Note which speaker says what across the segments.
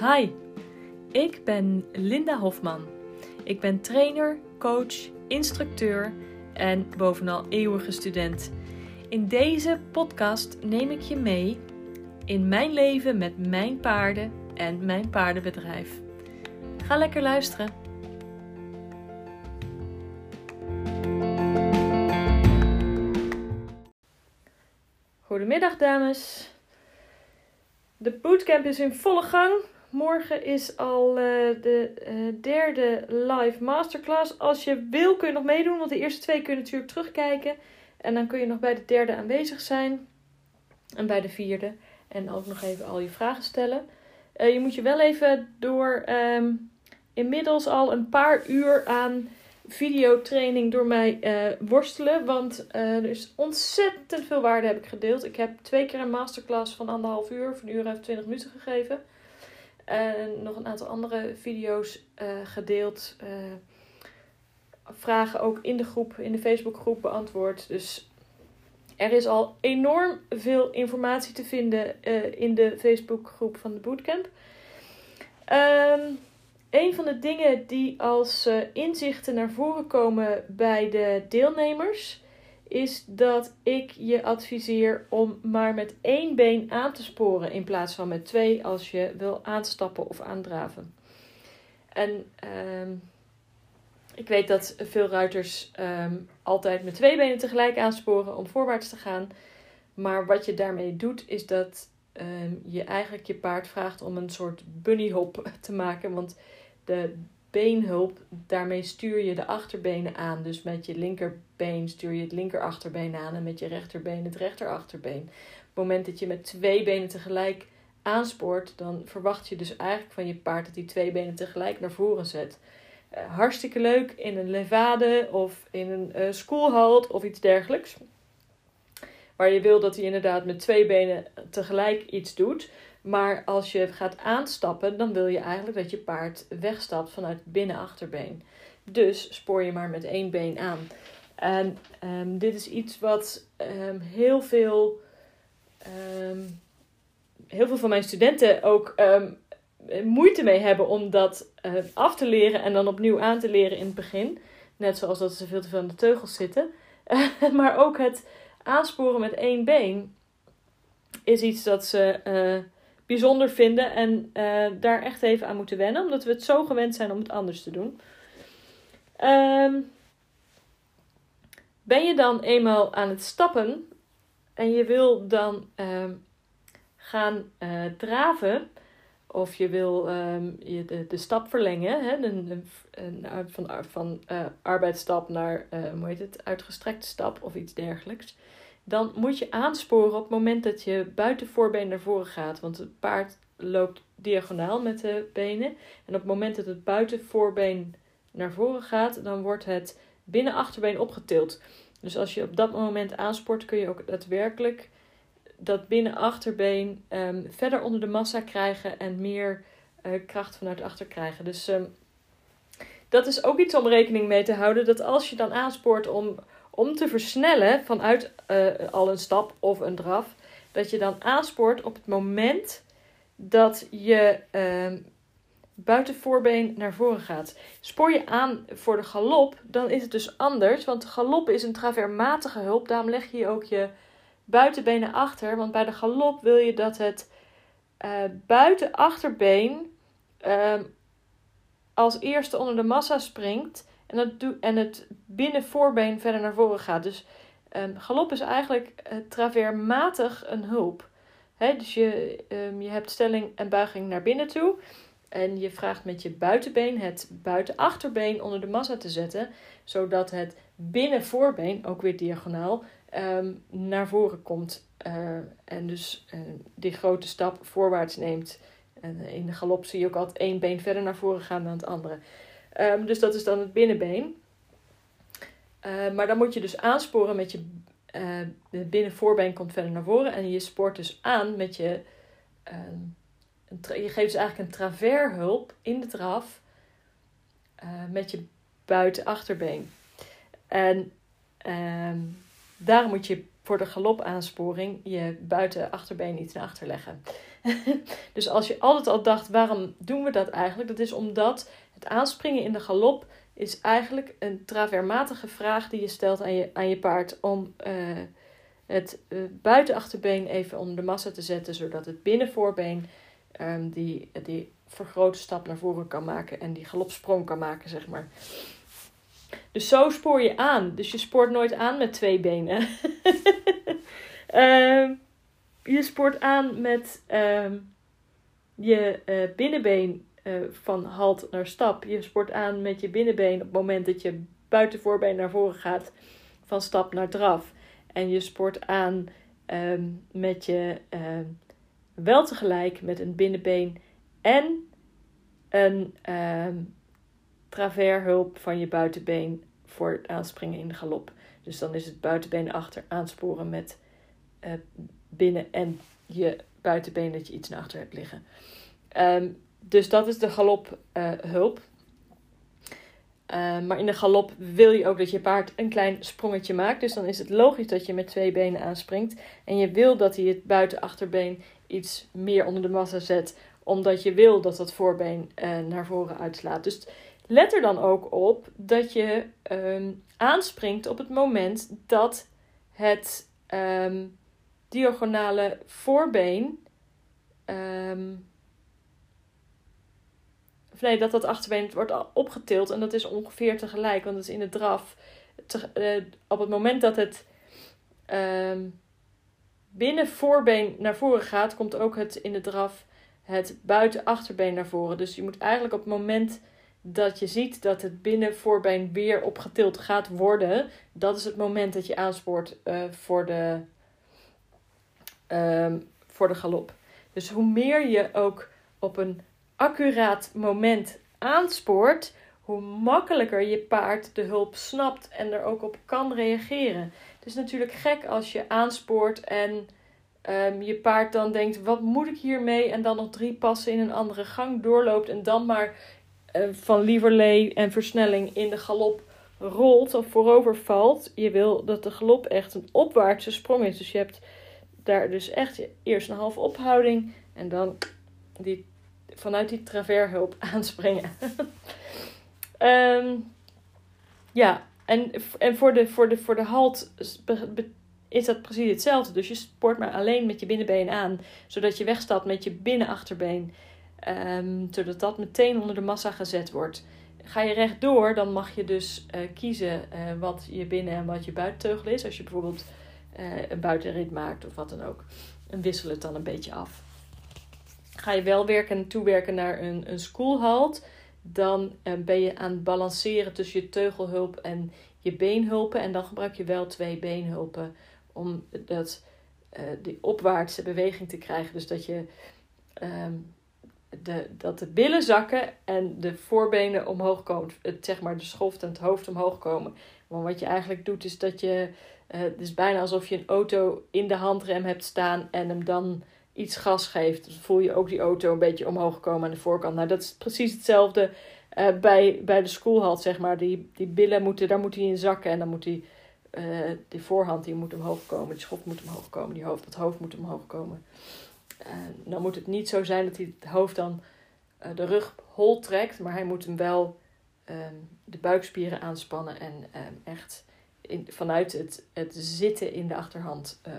Speaker 1: Hi, ik ben Linda Hofman. Ik ben trainer, coach, instructeur en bovenal eeuwige student. In deze podcast neem ik je mee in mijn leven met mijn paarden en mijn paardenbedrijf. Ga lekker luisteren. Goedemiddag dames. De bootcamp is in volle gang. Morgen is al eh, de eh, derde live masterclass. Als je wil kun je nog meedoen, want de eerste twee kun je natuurlijk terugkijken. En dan kun je nog bij de derde aanwezig zijn. En bij de vierde. En ook nog even al je vragen stellen. Eh, je moet je wel even door ehm, inmiddels al een paar uur aan videotraining door mij worstelen. Want er is ontzettend veel waarde heb ik gedeeld. Ik heb twee keer een masterclass van anderhalf uur, van een uur en twintig minuten gegeven. En nog een aantal andere video's uh, gedeeld. Uh, vragen ook in de groep, in de Facebookgroep beantwoord. Dus er is al enorm veel informatie te vinden uh, in de Facebookgroep van de Bootcamp. Um, een van de dingen die als inzichten naar voren komen bij de deelnemers is dat ik je adviseer om maar met één been aan te sporen in plaats van met twee als je wil aanstappen of aandraven. En uh, ik weet dat veel ruiters um, altijd met twee benen tegelijk aansporen om voorwaarts te gaan. Maar wat je daarmee doet, is dat um, je eigenlijk je paard vraagt om een soort bunnyhop te maken. Want de beenhulp, daarmee stuur je de achterbenen aan. Dus met je linkerbeen stuur je het linkerachterbeen aan en met je rechterbeen het rechterachterbeen. Op het moment dat je met twee benen tegelijk aanspoort, dan verwacht je dus eigenlijk van je paard dat hij twee benen tegelijk naar voren zet. Uh, hartstikke leuk in een levade of in een uh, schoolhalt of iets dergelijks. Waar je wil dat hij inderdaad met twee benen tegelijk iets doet. Maar als je gaat aanstappen, dan wil je eigenlijk dat je paard wegstapt vanuit het binnenachterbeen. Dus spoor je maar met één been aan. En um, dit is iets wat um, heel veel, um, heel veel van mijn studenten ook moeite mee hebben om dat af te leren en dan opnieuw aan te leren in het begin. Net zoals dat ze veel te veel aan de teugels zitten. maar ook het aansporen met één been is iets dat ze. Uh, bijzonder vinden en uh, daar echt even aan moeten wennen, omdat we het zo gewend zijn om het anders te doen. Um, ben je dan eenmaal aan het stappen en je wil dan uh, gaan uh, draven, of je wil um, je de, stap verlengen, hè, de, de, van, van arbeidsstap naar hoe heet het, uitgestrekte stap of iets dergelijks dan moet je aansporen op het moment dat je buitenvoorbeen naar voren gaat. Want het paard loopt diagonaal met de benen. En op het moment dat het buitenvoorbeen naar voren gaat, dan wordt het binnenachterbeen opgetild. Dus als je op dat moment aanspoort, kun je ook daadwerkelijk dat binnenachterbeen um, verder onder de massa krijgen en meer uh, kracht vanuit achter krijgen. Dus um, dat is ook iets om rekening mee te houden. Dat als je dan aanspoort om om te versnellen vanuit uh, al een stap of een draf, dat je dan aanspoort op het moment dat je uh, buitenvoorbeen naar voren gaat. Spoor je aan voor de galop, dan is het dus anders, want galop is een traversmatige hulp. Daarom leg je ook je buitenbenen achter, want bij de galop wil je dat het uh, buitenachterbeen ehm, als eerste onder de massa springt en, dat en het binnenvoorbeen verder naar voren gaat. Dus um, galop is eigenlijk uh, traversmatig een hulp. Dus je, um, je hebt stelling en buiging naar binnen toe. En je vraagt met je buitenbeen het buitenachterbeen onder de massa te zetten. Zodat het binnenvoorbeen, ook weer diagonaal, um, naar voren komt. Uh, en dus uh, die grote stap voorwaarts neemt. En in de galop zie je ook altijd één been verder naar voren gaan dan het andere. Um, dus dat is dan het binnenbeen. Uh, maar dan moet je dus aansporen met je uh, binnenvoorbeen komt verder naar voren. En je spoort dus aan met je. Een je geeft dus eigenlijk een travershulp in de draf eh, met je buitenachterbeen. En daarom moet je voor de galopaaansporing je buiten-achterbeen iets naar achter leggen. dus als je altijd al dacht, waarom doen we dat eigenlijk? Dat is omdat het aanspringen in de galop is eigenlijk een travermatige vraag die je stelt aan je, aan je paard om uh, het uh, buitenachterbeen even onder de massa te zetten, zodat het binnenvoorbeen um, die, die vergrote stap naar voren kan maken en die galopsprong kan maken, zeg maar. Dus zo spoor je aan. Dus je spoort nooit aan met twee benen. uh, je spoort aan met uh, je uh, binnenbeen uh, van halt naar stap. Je spoort aan met je binnenbeen op het moment dat je buitenvoorbeen naar voren gaat van stap naar draf. En je spoort aan um, met je ehm, wel tegelijk met een binnenbeen en een um, travershulp van je buitenbeen voor het aanspringen in de galop. Dus dan is het buitenbeen achter aansporen met uh, binnen en je buitenbeen dat je iets naar achter hebt liggen. Dus dat is de galophulp. Uh, uh, maar in de galop wil je ook dat je paard een klein sprongetje maakt. Dus dan is het logisch dat je met twee benen aanspringt. En je wil dat hij het buitenachterbeen iets meer onder de massa zet. Omdat je wil dat dat voorbeen uh, naar voren uitslaat. Dus let er dan ook op dat je um, aanspringt op het moment dat het um, diagonale voorbeen. Um, nee, dat dat achterbeen wordt opgetild en dat is ongeveer tegelijk, want het is in de draf. Te, uh, op het moment dat het binnen voorbeen naar voren gaat, komt ook het in de draf het buiten achterbeen naar voren. Dus je moet eigenlijk op het moment dat je ziet dat het binnenvoorbeen weer opgetild gaat worden, dat is het moment dat je aanspoort uh, voor, de, uh, voor de galop. Dus hoe meer je ook op een accuraat moment aanspoort, hoe makkelijker je paard de hulp snapt en er ook op kan reageren. Het is natuurlijk gek als je aanspoort en um, je paard dan denkt: wat moet ik hiermee? En dan nog drie passen in een andere gang doorloopt en dan maar uh, van lieverlee en versnelling in de galop rolt of voorover valt. Je wil dat de galop echt een opwaartse sprong is. Dus je hebt daar dus echt eerst een halve ophouding en dan die, vanuit die travershulp aanspringen. um, ja, en, en voor, de, voor, de, voor de halt is dat precies hetzelfde. Dus je spoort maar alleen met je binnenbeen aan, zodat je wegstapt met je binnenachterbeen. Um, zodat dat meteen onder de massa gezet wordt. Ga je rechtdoor, dan mag je dus uh, kiezen uh, wat je binnen- en wat je buitenteugel is. Als je bijvoorbeeld uh, een buitenrit maakt of wat dan ook. En wissel het dan een beetje af. Ga je wel werken, toewerken naar een, een schoolhalt, dan ben je aan het balanceren tussen je teugelhulp en je beenhulpen. En dan gebruik je wel twee beenhulpen om dat, die opwaartse beweging te krijgen. Dus dat je um, de, dat de billen zakken en de voorbenen omhoog komen. Het, zeg maar de schoft en het hoofd omhoog komen. Want wat je eigenlijk doet is dat je... Uh, het is bijna alsof je een auto in de handrem hebt staan en hem dan iets gas geeft. Dan voel je ook die auto een beetje omhoog komen aan de voorkant. Nou, dat is precies hetzelfde uh, bij, bij de schoolhalt, zeg maar. Die, die billen moeten, daar moet hij in zakken en dan moet hij... Uh, die voorhand die moet omhoog komen, die schoft moet omhoog komen, die hoofd, dat hoofd moet omhoog komen. En dan moet het niet zo zijn dat hij het hoofd dan uh, de rug hol trekt, maar hij moet hem wel um, de buikspieren aanspannen en um, echt in, vanuit het, het zitten in de achterhand uh,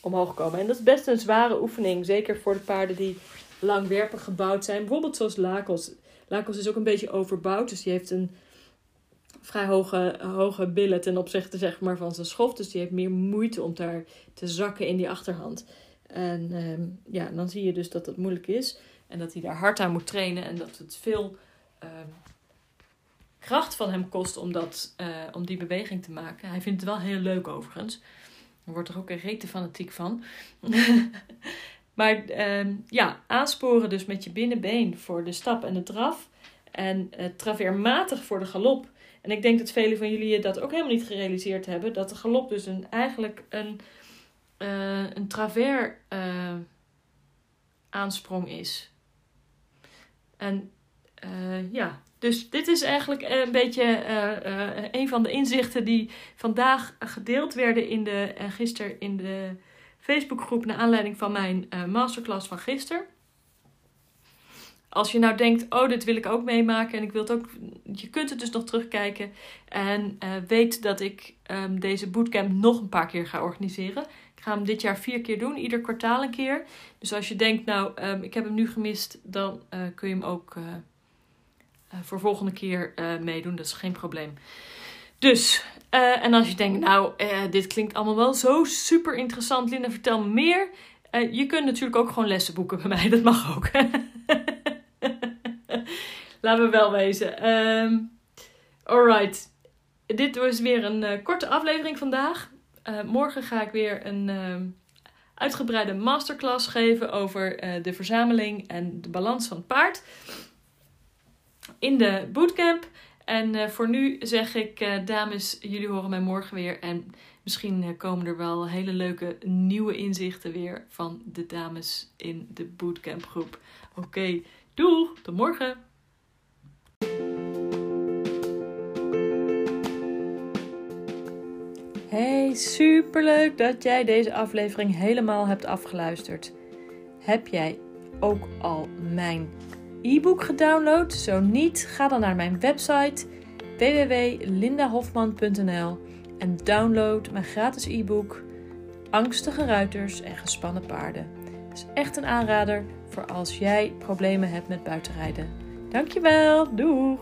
Speaker 1: omhoog komen. En dat is best een zware oefening, zeker voor de paarden die langwerpig gebouwd zijn. Bijvoorbeeld zoals Lakos. Lakos is ook een beetje overbouwd, dus die heeft een vrij hoge, hoge billen ten opzichte zeg maar, van zijn schoft. Dus die heeft meer moeite om daar te zakken in die achterhand. En um, ja, dan zie je dus dat het moeilijk is. En dat hij daar hard aan moet trainen. En dat het veel um, kracht van hem kost om, dat, uh, om die beweging te maken. Hij vindt het wel heel leuk overigens. Wordt er ook een rete fanatiek van. maar um, ja, aansporen dus met je binnenbeen voor de stap en de draf. En uh, traveermatig voor de galop. En ik denk dat velen van jullie dat ook helemaal niet gerealiseerd hebben. Dat de galop dus een, eigenlijk een uh, een travers uh, aansprong is. En ja, Dus dit is eigenlijk een beetje uh, een van de inzichten die vandaag gedeeld werden in de, gisteren in de Facebookgroep naar aanleiding van mijn masterclass van gisteren. Als je nou denkt, oh, dit wil ik ook meemaken en ik wil het ook, je kunt het dus nog terugkijken en weet dat ik um, deze bootcamp nog een paar keer ga organiseren. Ik ga hem dit jaar vier keer doen, ieder kwartaal een keer. Dus als je denkt, nou, um, ik heb hem nu gemist, dan kun je hem ook voor volgende keer uh, meedoen. Dat is geen probleem. Dus, uh, en als je denkt, nou, dit klinkt allemaal wel zo super interessant. Linda, vertel me meer. je kunt natuurlijk ook gewoon lessen boeken bij mij. Dat mag ook. Laten we wel wezen. Um, alright. Dit was weer een korte aflevering vandaag. morgen ga ik weer een uitgebreide masterclass geven over de verzameling en de balans van het paard in de bootcamp. En uh, voor nu zeg ik, uh, dames, jullie horen mij morgen weer. En misschien uh, komen er wel hele leuke nieuwe inzichten weer van de dames in de bootcamp groep. Oké, okay, tot morgen! Hey, superleuk dat jij deze aflevering helemaal hebt afgeluisterd. Heb jij ook al mijn e-book gedownload? Zo niet, ga dan naar mijn website www.lindahofman.nl en download mijn gratis e-book Angstige ruiters en gespannen paarden. Het is echt een aanrader voor als jij problemen hebt met buitenrijden. Dankjewel, doeg!